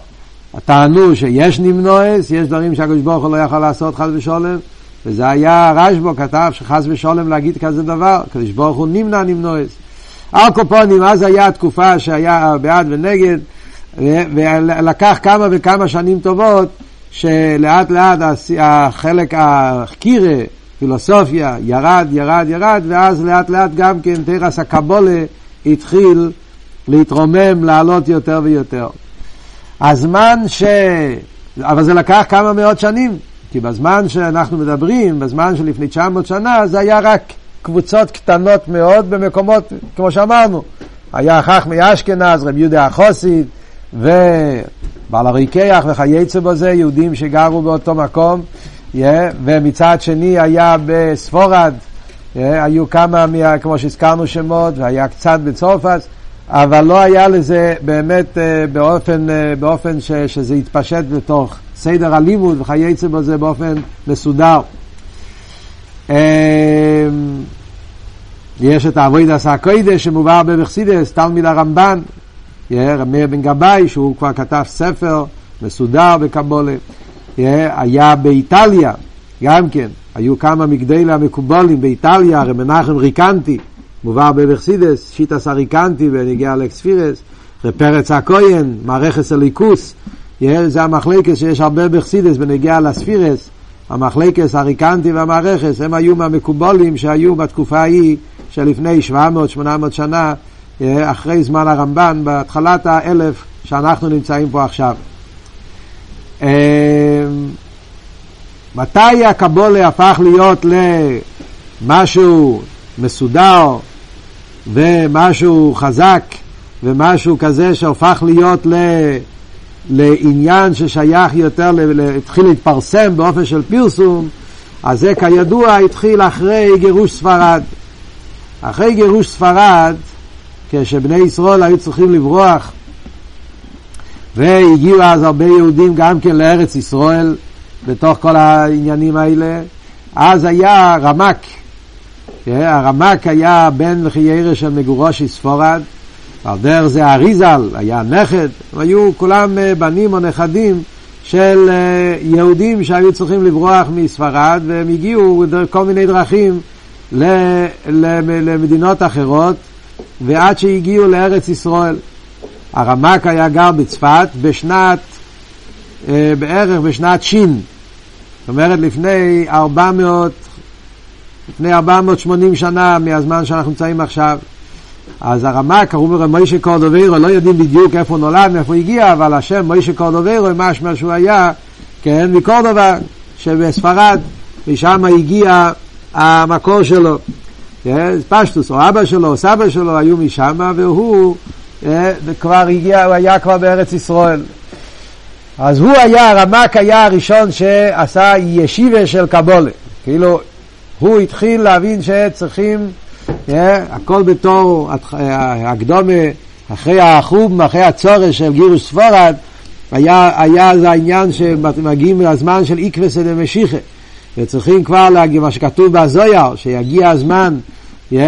טענו שיש נמנועס, יש דברים שהקדוש ברוך הוא לא יכול לעשות חס ושולם, וזה היה רשב"ו כתב שחס ושולם להגיד כזה דבר, הקדוש ברוך הוא נמנע נמנועס. על קופונים, אז היה התקופה שהיה בעד ונגד, ולקח כמה וכמה שנים טובות, שלאט לאט החלק החקירה, פילוסופיה, ירד, ירד, ירד, ואז לאט לאט גם כן תרס הקבולה התחיל להתרומם, לעלות יותר ויותר. הזמן ש... אבל זה לקח כמה מאות שנים, כי בזמן שאנחנו מדברים, בזמן שלפני 900 שנה, זה היה רק קבוצות קטנות מאוד במקומות, כמו שאמרנו. היה חכמי אשכנז, רב יהודה החוסיד, ובעל הריקח וכייצא בזה, יהודים שגרו באותו מקום, yeah, ומצד שני היה בספורד, היו כמה, כמו שהזכרנו שמות, והיה קצת בצרפת, אבל לא היה לזה באמת באופן, באופן ש, שזה יתפשט בתוך סדר הלימוד וכייצא בזה באופן מסודר. יש את אבוידס הקוידש שמובא בבחסידס, תלמיד הרמב"ן, מאיר בן גבאי, שהוא כבר כתב ספר מסודר בקבולה. היה באיטליה, גם כן, היו כמה מגדלי המקובולים באיטליה, רב מנחם ריקנטי, מובא בבחסידס, שיטס הריקנטי בנגיע לאקספירס, רב פרץ הכהן, מערכת הליכוס, זה המחלקת שיש הרבה בחסידס בנגיע לספירס, המחלקת הריקנטי והמערכת, הם היו מהמקובולים שהיו בתקופה ההיא שלפני 700-800 שנה, אה, אחרי זמן הרמב"ן, בהתחלת האלף שאנחנו נמצאים פה עכשיו. אה, מתי הקבולה הפך להיות למשהו מסודר ומשהו חזק ומשהו כזה שהופך להיות ל... לעניין ששייך יותר, התחיל להתפרסם באופן של פרסום, אז זה כידוע התחיל אחרי גירוש ספרד. אחרי גירוש ספרד, כשבני ישראל היו צריכים לברוח, והגיעו אז הרבה יהודים גם כן לארץ ישראל, בתוך כל העניינים האלה, אז היה רמק. כן, הרמק היה בן וחיירה של מגורושי ספרד, ועל דרך זה אריזל היה נכד, הם היו כולם אה, בנים או נכדים של אה, יהודים שהיו צריכים לברוח מספרד, והם הגיעו דרך כל מיני דרכים למדינות אחרות, ועד שהגיעו לארץ ישראל. הרמק היה גר בצפת בשנת, אה, בערך בשנת שין, זאת אומרת לפני 400, לפני 480 שנה מהזמן שאנחנו נמצאים עכשיו. אז הרמ"א קראו לו מוישה קורדוביירו, לא יודעים בדיוק איפה הוא נולד, מאיפה הוא הגיע, אבל השם מוישה קורדוביירו, משמע שהוא היה, כן, מקורדובה, שבספרד, משם הגיע המקור שלו. כן, פשטוס, או אבא שלו, או סבא שלו, היו משם, והוא אה, כבר הגיע, הוא היה כבר בארץ ישראל. אז הוא היה, הרמ"ק היה הראשון שעשה ישיבה של קבולה. כאילו, הוא התחיל להבין שצריכים הכל בתור הקדומה, אחרי החום, אחרי הצורש של גירוש ספורד, היה, היה זה העניין שמגיעים לזמן של איקווס דמשיחה. וצריכים כבר להגיד מה שכתוב בזויר, שיגיע הזמן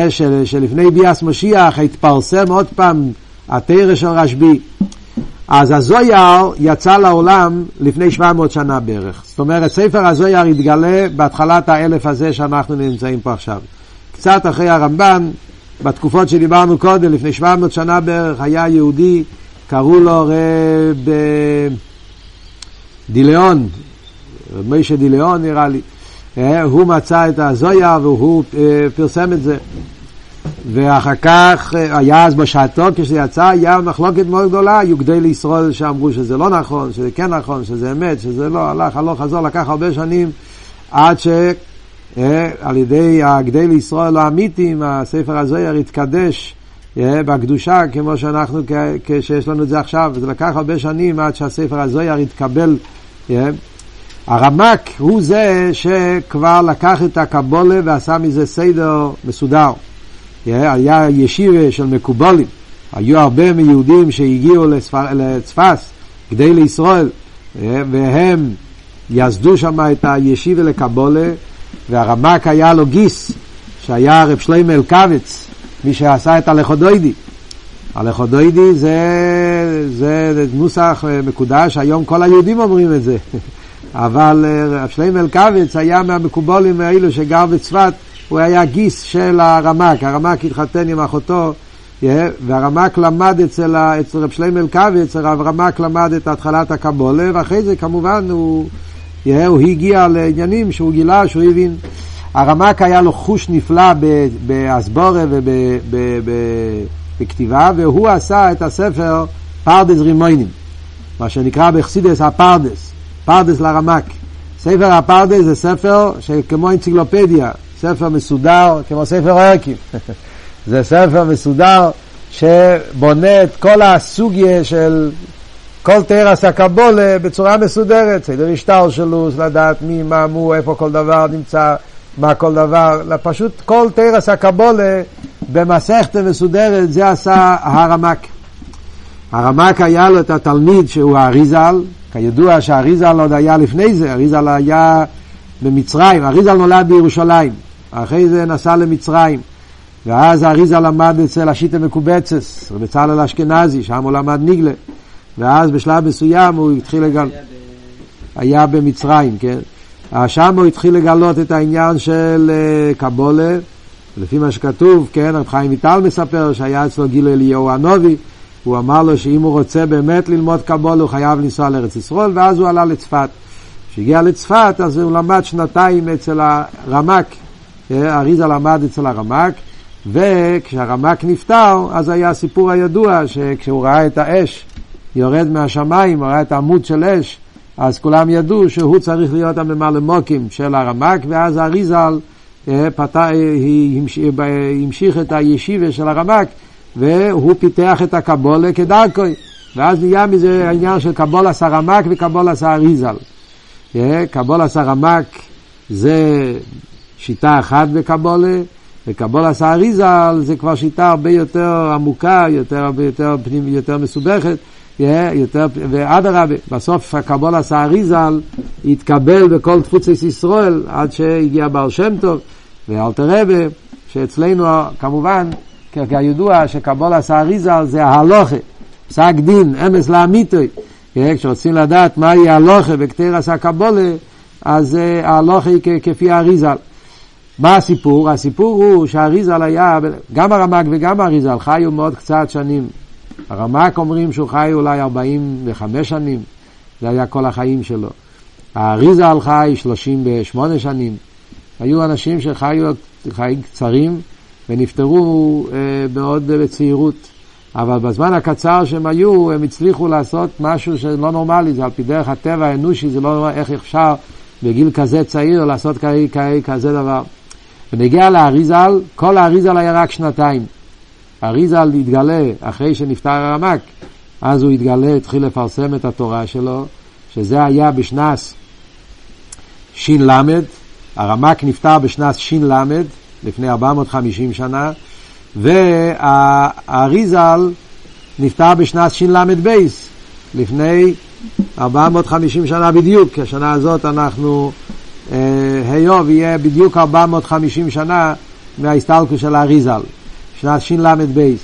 של, שלפני ביאס משיח התפרסם עוד פעם התרא של רשב"י. אז הזויר יצא לעולם לפני 700 שנה בערך. זאת אומרת, ספר הזויר התגלה בהתחלת האלף הזה שאנחנו נמצאים פה עכשיו. קצת אחרי הרמב"ן, בתקופות שדיברנו קודם, לפני 700 שנה בערך, היה יהודי, קראו לו רב דיליאון, רב משה דיליאון נראה לי, אה, הוא מצא את הזויה והוא אה, פרסם את זה. ואחר כך אה, היה אז בשעתו, כשזה יצא, היה מחלוקת מאוד גדולה, היו גדי לישראל שאמרו שזה לא נכון, שזה כן נכון, שזה אמת, שזה לא, הלך, הלוך, חזור, לקח הרבה שנים עד ש... אה, על ידי הגדי לישראל האמיתיים, הספר הזוהר התקדש אה, בקדושה כמו שאנחנו, כשיש לנו את זה עכשיו, וזה לקח הרבה שנים עד שהספר הזוהר התקבל. אה. הרמק הוא זה שכבר לקח את הקבולה ועשה מזה סדר מסודר. היה ישיבה של מקובולים, היו הרבה מיהודים שהגיעו לצפס כדי לישראל, והם יסדו שם את הישיבה לקבולה. והרמק היה לו גיס, שהיה רב שלמה אלקבץ, מי שעשה את הלכודוידי. הלכודוידי זה, זה, נוסח מקודש, היום כל היהודים אומרים את זה. אבל אה, רב שלמה אלקבץ היה מהמקובולים האלו שגר בצפת, הוא היה גיס של הרמק, הרמק התחתן עם אחותו, והרמק למד אצל, אצל רב שלמה אלקבץ, הרב רמק למד את התחלת הקבלה, ואחרי זה כמובן הוא... הוא הגיע לעניינים שהוא גילה, שהוא הבין. הרמק היה לו חוש נפלא בהסברה ובכתיבה, והוא עשה את הספר פרדס רימונים, מה שנקרא בחסידות הפרדס, פרדס לרמק. ספר הפרדס זה ספר שכמו אנציקלופדיה, ספר מסודר כמו ספר ערקים. זה ספר מסודר שבונה את כל הסוגיה של כל תרס הקבולה בצורה מסודרת, סדר השטר שלו, לדעת מי, מה, מו, איפה כל דבר נמצא, מה כל דבר, פשוט כל תרס הקבולה במסכת מסודרת, זה עשה הרמק. הרמק היה לו את התלמיד שהוא האריזל, כידוע שהאריזל עוד היה לפני זה, האריזל היה במצרים, האריזל נולד בירושלים, אחרי זה נסע למצרים, ואז האריזל למד אצל השיטה מקובצס, בצלאל אשכנזי, שם הוא למד ניגלה, ואז בשלב מסוים הוא התחיל לגל... היה במצרים, כן? שם הוא התחיל לגלות את העניין של אה, קבולה, לפי מה שכתוב, כן, רב חיים ויטל מספר שהיה אצלו גיל אליהו הנובי, הוא אמר לו שאם הוא רוצה באמת ללמוד קבולה הוא חייב לנסוע לארץ ישראל, ואז הוא עלה לצפת. כשהגיע לצפת אז הוא למד שנתיים אצל הרמק, אה, אריזה למד אצל הרמק, וכשהרמק נפטר אז היה הסיפור הידוע שכשהוא ראה את האש יורד מהשמיים, ראה את העמוד של אש, אז כולם ידעו שהוא צריך להיות הממלא מוקים של הרמק, ואז אריזל אה, פתח, המשיך את הישיבה של הרמק, והוא פיתח את הקבולה כדרכוי. ואז נהיה מזה העניין של קבולס הרמק וקבולס האריזל. אה, קבולס הרמק זה שיטה אחת בקבולה, וקבולס האריזל זה כבר שיטה הרבה יותר עמוקה, יותר, יותר, פנים, יותר מסובכת. יותר, ואדרבה, בסוף הקבול סערי ז"ל התקבל בכל תפוצת ישראל עד שהגיע בעל שם טוב ואלתר רבה, שאצלנו כמובן, כידוע שקבול סערי ז"ל זה ההלוכה, פסק דין, אמס לאמיתוי. כשרוצים לדעת מהי ההלוכה בקטרס הקבולה, אז ההלוכה היא כפי האריזל. מה הסיפור? הסיפור הוא שהאריזל היה, גם הרמ"ג וגם האריזל חיו מאוד קצת שנים הרמ"ק אומרים שהוא חי אולי 45 שנים, זה היה כל החיים שלו. האריזה על חי 38 שנים. היו אנשים שחיו חיים קצרים ונפטרו אה, מאוד בצעירות. אבל בזמן הקצר שהם היו, הם הצליחו לעשות משהו שלא נורמלי, זה על פי דרך הטבע האנושי, זה לא נורמלי, איך אפשר בגיל כזה צעיר לעשות כזה דבר. ונגיע לאריזל, כל האריזל היה רק שנתיים. אריזל התגלה אחרי שנפטר הרמק, אז הוא התגלה, התחיל לפרסם את התורה שלו, שזה היה בשנס ש"ל, הרמק נפטר בשנס ש"ל, לפני 450 שנה, והאריזל נפטר בשנת ש"ל בייס, לפני 450 שנה בדיוק, השנה הזאת אנחנו, היוב אה, יהיה בדיוק 450 שנה מההסתלקות של האריזל. שנת ש"ל בייס.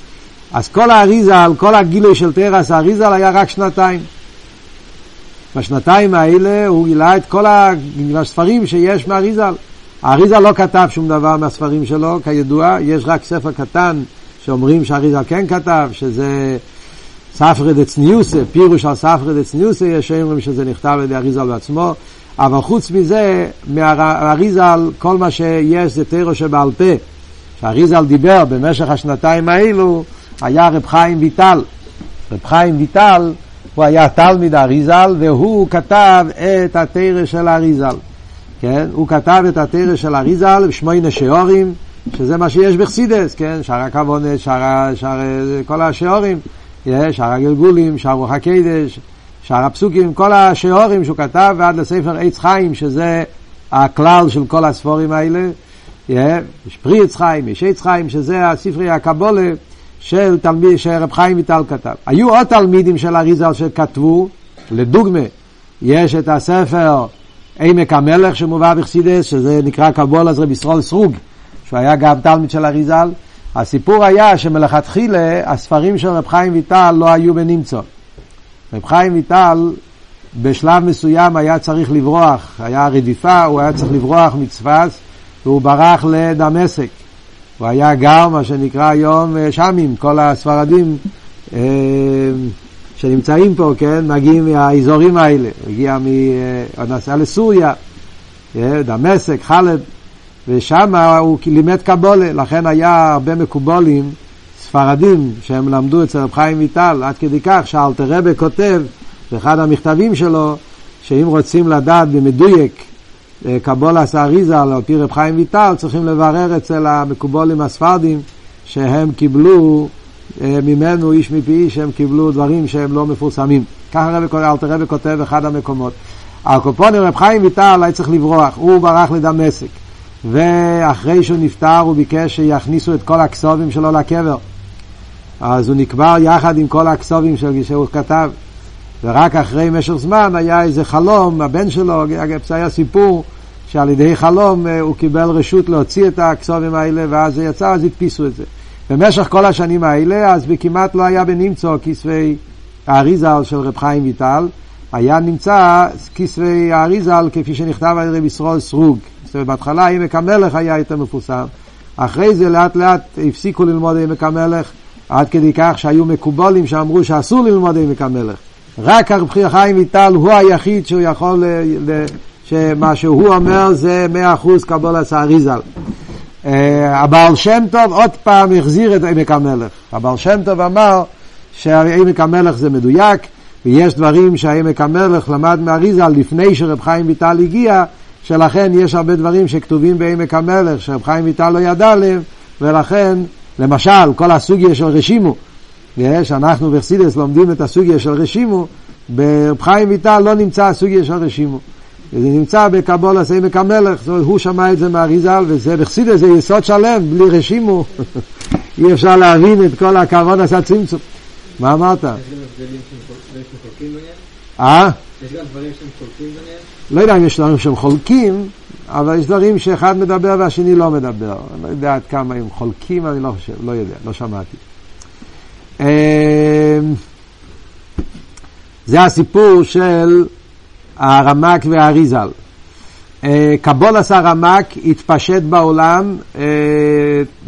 אז כל האריזה, כל הגילוי של תרס האריזה היה רק שנתיים. בשנתיים האלה הוא גילה את כל הספרים שיש מאריזל. האריזה לא כתב שום דבר מהספרים שלו, כידוע, יש רק ספר קטן שאומרים שהאריזה כן כתב, שזה ספרי דצניוסה, פירוש על ספרי דצניוסה, יש שאומרים שזה נכתב על ידי אריזל בעצמו, אבל חוץ מזה, מהאריזל, כל מה שיש זה תירו שבעל פה. שהאריזל דיבר במשך השנתיים האלו, היה רב חיים ויטל. רב חיים ויטל, הוא היה תלמיד האריזל, והוא כתב את התרא של האריזל. כן? הוא כתב את התרא של האריזל בשמונה שיעורים, שזה מה שיש בחסידס, כן? שער הכוונת, שער, שער, כל השיעורים, שער הגלגולים, שער רוח הקדש, שער הפסוקים, כל השיעורים שהוא כתב, ועד לספר עץ חיים, שזה הכלל של כל הספורים האלה. יש פרי עץ חיים, יש עץ חיים, שזה הספרי הקבולה של תלמיד, שרב חיים ויטל כתב. היו עוד תלמידים של אריזל שכתבו, לדוגמה, יש את הספר עמק המלך שמובא בחסידס, שזה נקרא קבולה רב ישראל סרוג, שהוא היה גם תלמיד של אריזל. הסיפור היה שמלכתחילה הספרים של רב חיים ויטל לא היו בנמצא. רב חיים ויטל בשלב מסוים היה צריך לברוח, היה רדיפה, הוא היה צריך לברוח מצפת והוא ברח לדמשק. הוא היה גר, מה שנקרא היום אה, שמים, כל הספרדים אה, שנמצאים פה, כן, מגיעים מהאזורים האלה. הגיע, מ... אה, נסע לסוריה, דמשק, חלב, ושם הוא לימד קבולה, לכן היה הרבה מקובולים, ספרדים, שהם למדו אצל רב חיים ויטל, עד כדי כך שאלתר רבה כותב באחד המכתבים שלו, שאם רוצים לדעת במדויק אה, קבולס אריזה על פי רב חיים ויטל, צריכים לברר אצל המקובולים הספרדים שהם קיבלו אה, ממנו איש מפי איש, הם קיבלו דברים שהם לא מפורסמים. ככה אלתר רבי כותב באחד המקומות. הקופונים רב חיים ויטל היה צריך לברוח, הוא ברח לדמשק. ואחרי שהוא נפטר הוא ביקש שיכניסו את כל הכסובים שלו לקבר. אז הוא נקבר יחד עם כל הכסובים שהוא כתב. ורק אחרי משך זמן היה איזה חלום, הבן שלו, זה היה סיפור שעל ידי חלום אה, הוא קיבל רשות להוציא את הכסובים האלה ואז זה יצא, אז הדפיסו את זה. במשך כל השנים האלה, אז כמעט לא היה בנמצוא כספי האריזל של רב חיים ויטל, היה נמצא כספי האריזל כפי שנכתב על רב ישראל סרוג. זאת אומרת, בהתחלה עמק המלך היה יותר מפורסם. אחרי זה לאט לאט הפסיקו ללמוד עמק המלך, עד כדי כך שהיו מקובולים שאמרו שאסור ללמוד עמק המלך. רק הרב חיים ויטל הוא היחיד שהוא יכול, ל, שמה שהוא אומר זה מאה אחוז קבולת האריזל. אה, הבעל שם טוב עוד פעם החזיר את עמק המלך. הבעל שם טוב אמר שעמק המלך זה מדויק, ויש דברים שעמק המלך למד מאריזל לפני שרב חיים ויטל הגיע, שלכן יש הרבה דברים שכתובים בעמק המלך שרב חיים ויטל לא ידע עליהם, ולכן, למשל, כל הסוגיה של רשימו, שאנחנו בחסידס לומדים את הסוגיה של רשימו, ברב חיים ויטל לא נמצא הסוגיה של רשימו. וזה נמצא בקבולה עמק המלך, זאת אומרת, הוא שמע את זה מאריזל, וזה בחסידס זה יסוד שלם, בלי רשימו. אי אפשר להבין את כל הכבוד עשה צמצום. מה אמרת? אה? יש גם דברים שהם חולקים ביניהם? לא יודע אם יש דברים שהם חולקים, אבל יש דברים שאחד מדבר והשני לא מדבר. אני לא יודע עד כמה הם חולקים, אני לא חושב, לא יודע, לא שמעתי. אמ, זה הסיפור של הרמק והאריזל. אה, קבולס הרמק התפשט בעולם אה,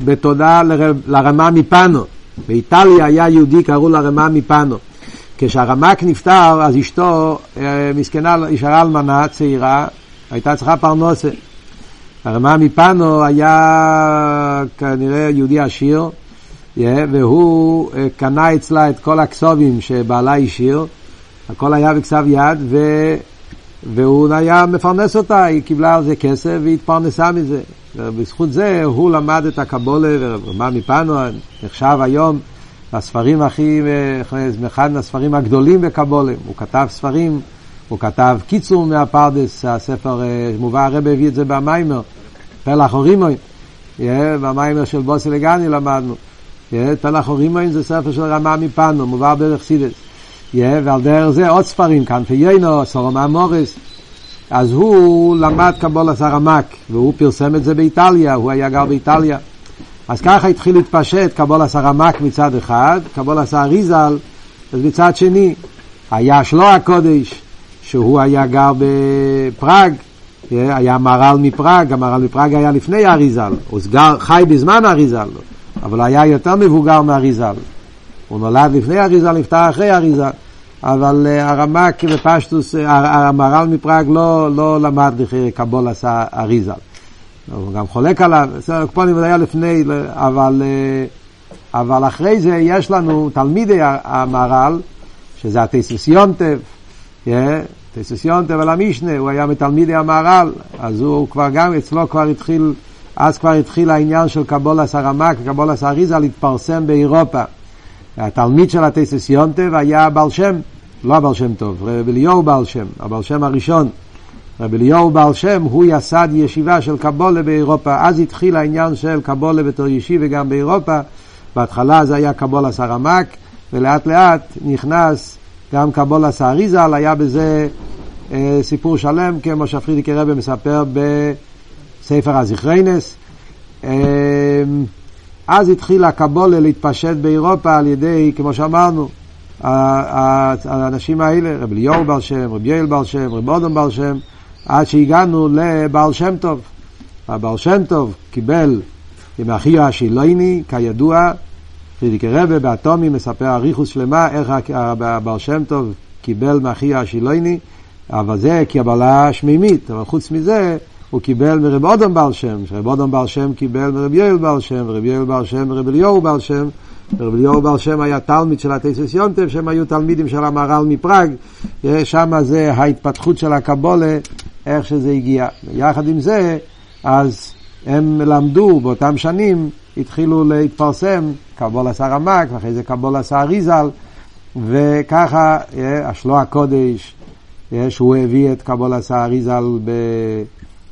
בתודה לרמה מפנו. באיטליה היה יהודי, קראו לה רמה מפנו. כשהרמק נפטר, אז אשתו, אה, מסכנה, נשארה אלמנה צעירה, הייתה צריכה פרנסה. הרמה מפנו היה כנראה יהודי עשיר, והוא קנה אצלה את כל הכסובים שבעלה השאיר, הכל היה בכסף יד, ו... והוא היה מפרנס אותה, היא קיבלה על זה כסף והיא התפרנסה מזה. ובזכות זה הוא למד את הקבולה, ומה מפנו נחשב היום הספרים הכי, אחד מהספרים הגדולים בקבולה. הוא כתב ספרים, הוא כתב קיצור מהפרדס, הספר, אה, מובא הרבה הביא את זה במיימר, פלח אורימוי, במיימר של בוסי לגני למדנו. פלח אורימוי זה ספר של רמה מפנו, מובא בדרך סידס. ועל דרך זה עוד ספרים, כאן פיינו, סורמה מוריס. אז הוא למד קבולת הרמק, והוא פרסם את זה באיטליה, הוא היה גר באיטליה. אז ככה התחיל להתפשט קבולת הרמק מצד אחד, קבולת האריזל מצד שני. היה שלו הקודש, שהוא היה גר בפראג, היה מהר"ל מפראג, המהר"ל מפראג היה לפני האריזל, הוא גר, חי בזמן האריזל, אבל היה יותר מבוגר מהאריזל. הוא נולד לפני האריזל, נפטר אחרי האריזל. אבל uh, הרמק בפשטוס, uh, המהר"ל מפראג לא, לא למד קבול עשה אריזל. הוא גם חולק עליו, קופונים היה לפני, אבל, uh, אבל אחרי זה יש לנו תלמידי המהר"ל, שזה הטייסוס יונטב, טייסוס יונטב על המשנה, הוא היה מתלמידי המהר"ל, אז הוא כבר גם, אצלו כבר התחיל, אז כבר התחיל העניין של קבולס הרמק, קבולס האריזה להתפרסם באירופה. התלמיד של הטייסס יונטב היה בעל שם, לא הבעל שם טוב, רב אליהו בעל שם, הבעל שם הראשון. רב אליהו בעל שם, הוא יסד ישיבה של קבולה באירופה. אז התחיל העניין של קבולה בתור ישיבה גם באירופה. בהתחלה זה היה קבולה סרמק, ולאט לאט נכנס גם קבולה סאריזל, היה בזה אה, סיפור שלם, כמו שפרידיקי רבי מספר בספר הזכריינס. אה, אז התחילה הקבולה להתפשט באירופה על ידי, כמו שאמרנו, האנשים האלה, רב ליאור בר שם, רב יעל בר שם, רב אודום בר שם, עד שהגענו לבעל שם טוב. הבעל שם טוב קיבל עם אחי השילוני, כידוע, פרידיקי רבה באטומי מספר אריכוס שלמה איך הבעל שם טוב קיבל מאחי השילוני, אבל זה קבלה שמימית, אבל חוץ מזה הוא קיבל מרב אודם בעל שם, שרב אודם בעל שם קיבל מרב יואל בעל שם, ורב יואל בעל שם מרב אליהו בעל שם, ורב אליהו בעל שם היה תלמיד של הטייסס יונטב, שהם היו תלמידים של המהר"ל מפראג, שם זה ההתפתחות של הקבולה, איך שזה הגיע. יחד עם זה, אז הם למדו באותם שנים, התחילו להתפרסם קבולה סרמק, ואחרי זה קבולה סאריזל, וככה השלוע הקודש, שהוא הביא את קבולה סאריזל ב...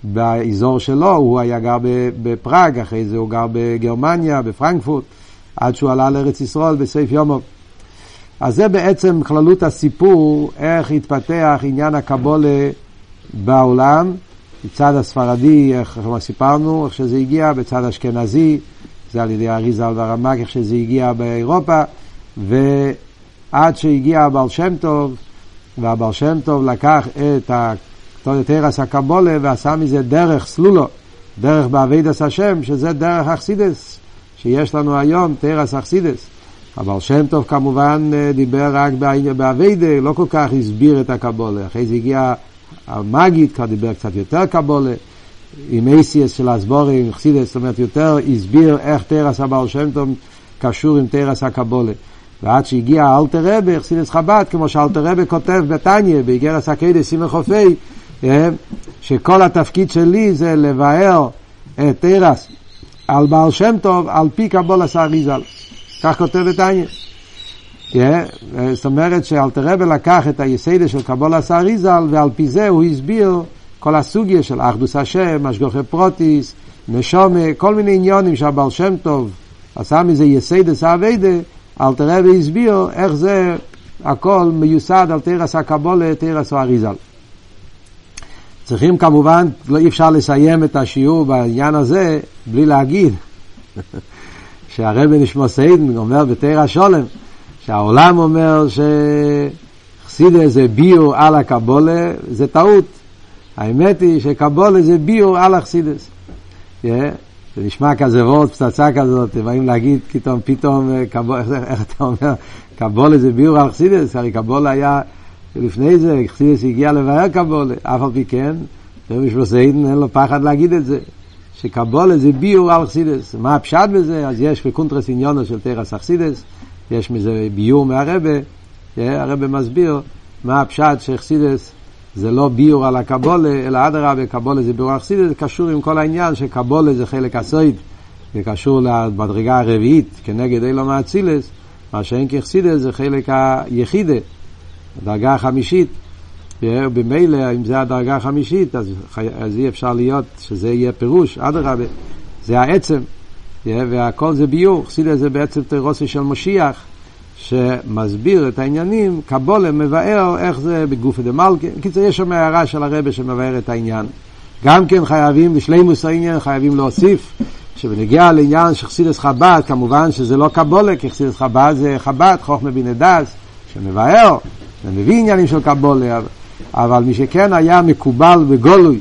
באזור שלו, הוא היה גר בפראג, אחרי זה הוא גר בגרמניה, בפרנקפורט, עד שהוא עלה לארץ ישראל בסעיף יומו. אז זה בעצם כללות הסיפור, איך התפתח עניין הקבולה בעולם, בצד הספרדי, איך סיפרנו, איך שזה הגיע, בצד האשכנזי, זה על ידי אריזל והרמק, איך שזה הגיע באירופה, ועד שהגיע הבעל שם טוב, והבעל שם טוב לקח את תרס הקבולה ועשה מזה דרך סלולו, דרך באבידס השם, שזה דרך אכסידס, שיש לנו היום, תרס אכסידס. הבעל שם טוב כמובן אה, דיבר רק באביידה, לא כל כך הסביר את הקבולה. אחרי זה הגיע המגיד, כבר דיבר קצת יותר קבולה, עם אייסיאס של הסבורים, חסידס, זאת אומרת יותר הסביר איך תרס הבעל שם טוב קשור עם תורת הקבלה. ועד שהגיע אלטער רבי, חסידות חב"ד, כמו שאלטער רבי כותב בתניא, באיגרת הקודש סימן כ"ה, אה, שכל התפקיד שלי זה לבאר את תורת הבעל שם טוב, על פי קבלת האריזל. כך כותב בתניא. אה, זאת אומרת שאלטער רבי לקח את היסודות של קבלת האריזל, ועל פי זה הוא הסביר כל הסוגיה של אחדות השם, השגחה פרטית, נשמה, כל מיני עניינים שהבעל שם טוב עשה מזה יסודות העבודה, אלטער רבי הסביר איך זה הכל מיוסד על תורת הקבלה, תורת האריזל. צריכים כמובן, לא אי אפשר לסיים את השיעור בעניין הזה בלי להגיד שהרבי נשמתו עדן אומר בתורה שלו, שהעולם אומר שחסידות זה ביאור על הקבלה, זה טעות. האמת היא שקבלה זה ביאור על החסידות. Yeah, זה נשמע כזה ווארט, פצצה כזאת, הם באים להגיד פתאום, פתאום, איך, איך אתה אומר, קבלה זה ביאור על חסידות, הרי קבלה היה לפני זה, חסידות הגיע לבאר קבלה, אף על פי כן, רבי נשמתו עדן אין לו פחד להגיד את זה, שקבלה זה ביאור על חסידות. מה הפשט בזה? אז יש בקונטרס עניינה של תורת החסידות, יש מזה ביאור מהרבי, הרבה מסביר מה הפשט שחסידס זה לא ביור על הקבולה, אלא אדרבה, קבולה זה ביור על חסידס, זה קשור עם כל העניין שקבולה זה חלק הסויד, זה קשור למדרגה הרביעית כנגד אילו מאצילס, מה שאין כחסידס זה חלק היחידה. הדרגה החמישית, ובמילא, אם זה הדרגה החמישית, אז, אז אי אפשר להיות שזה יהיה פירוש, אדרבה, זה העצם, והכל זה ביור, חסידה זה בעצם תירוסי של משיח, שמסביר את העניינים, קבלה מבאר איך זה בגופא דמלכא, בקיצור יש שם הערה של הרבי שמבאר את העניין. גם כן חייבים, בשלימות העניין חייבים להוסיף, שבנוגע לעניין של חסידות חב"ד, כמובן שזה לא קבלה, כי חסידות חב"ד זה חב"ד, חוכמה בינה דעת, שמבאר זה מביא עניינים של קבלה, אבל מי שכן היה מקובל בגלוי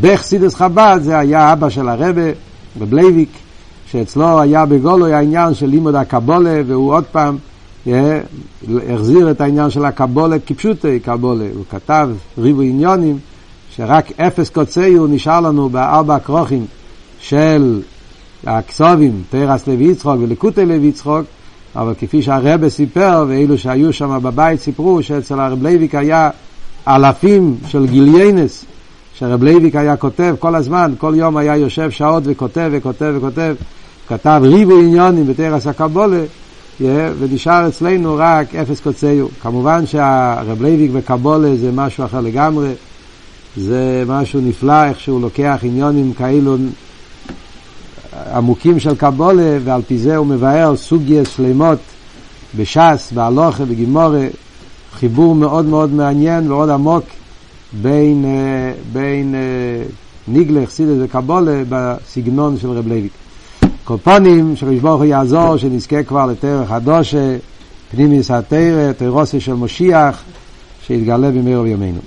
בחסידות חב"ד זה היה אבא של הרבי רב לוי'ק, שאצלו היה בגלוי העניין של לימוד הקבלה, והוא עוד פעם אה, החזיר את העניין של הקבלה כפשוטה קבלה. הוא כתב ריבוי עניינים, שרק אפס קצהו נשאר לנו בארבע הכרכים של הכתבים, תורת לוי יצחק ולקוטי לוי יצחק, אבל כפי שהרבי סיפר, ואלו שהיו שם בבית סיפרו שאצל הרב לוי'ק היה אלפים של גיליונות, שהרב לוי'ק היה כותב כל הזמן, כל יום היה יושב שעות וכותב וכותב וכותב, כתב ריבוי עניינים בתורת הקבלה, ונשאר אצלנו רק אפס קצהו. כמובן שהרב לוי'ק וקבלה זה משהו אחר לגמרי, זה משהו נפלא איך שהוא לוקח עניינים כאלו עמוקים של קבלה, ועל פי זה הוא מבאר סוגיות שלמות בש"ס, בהלכה, בגמרא, חיבור מאוד מאוד מעניין ומאוד עמוק בין, אה, בין אה, נגלה, חסידות וקבלה בסגנון של רב לוי'ק. כל פנים, שקדוש ברוך הוא יעזור, שנזכה כבר לתורה חדשה, פנימיות התורה, תורתו של משיח, שיתגלה במהרה בימינו.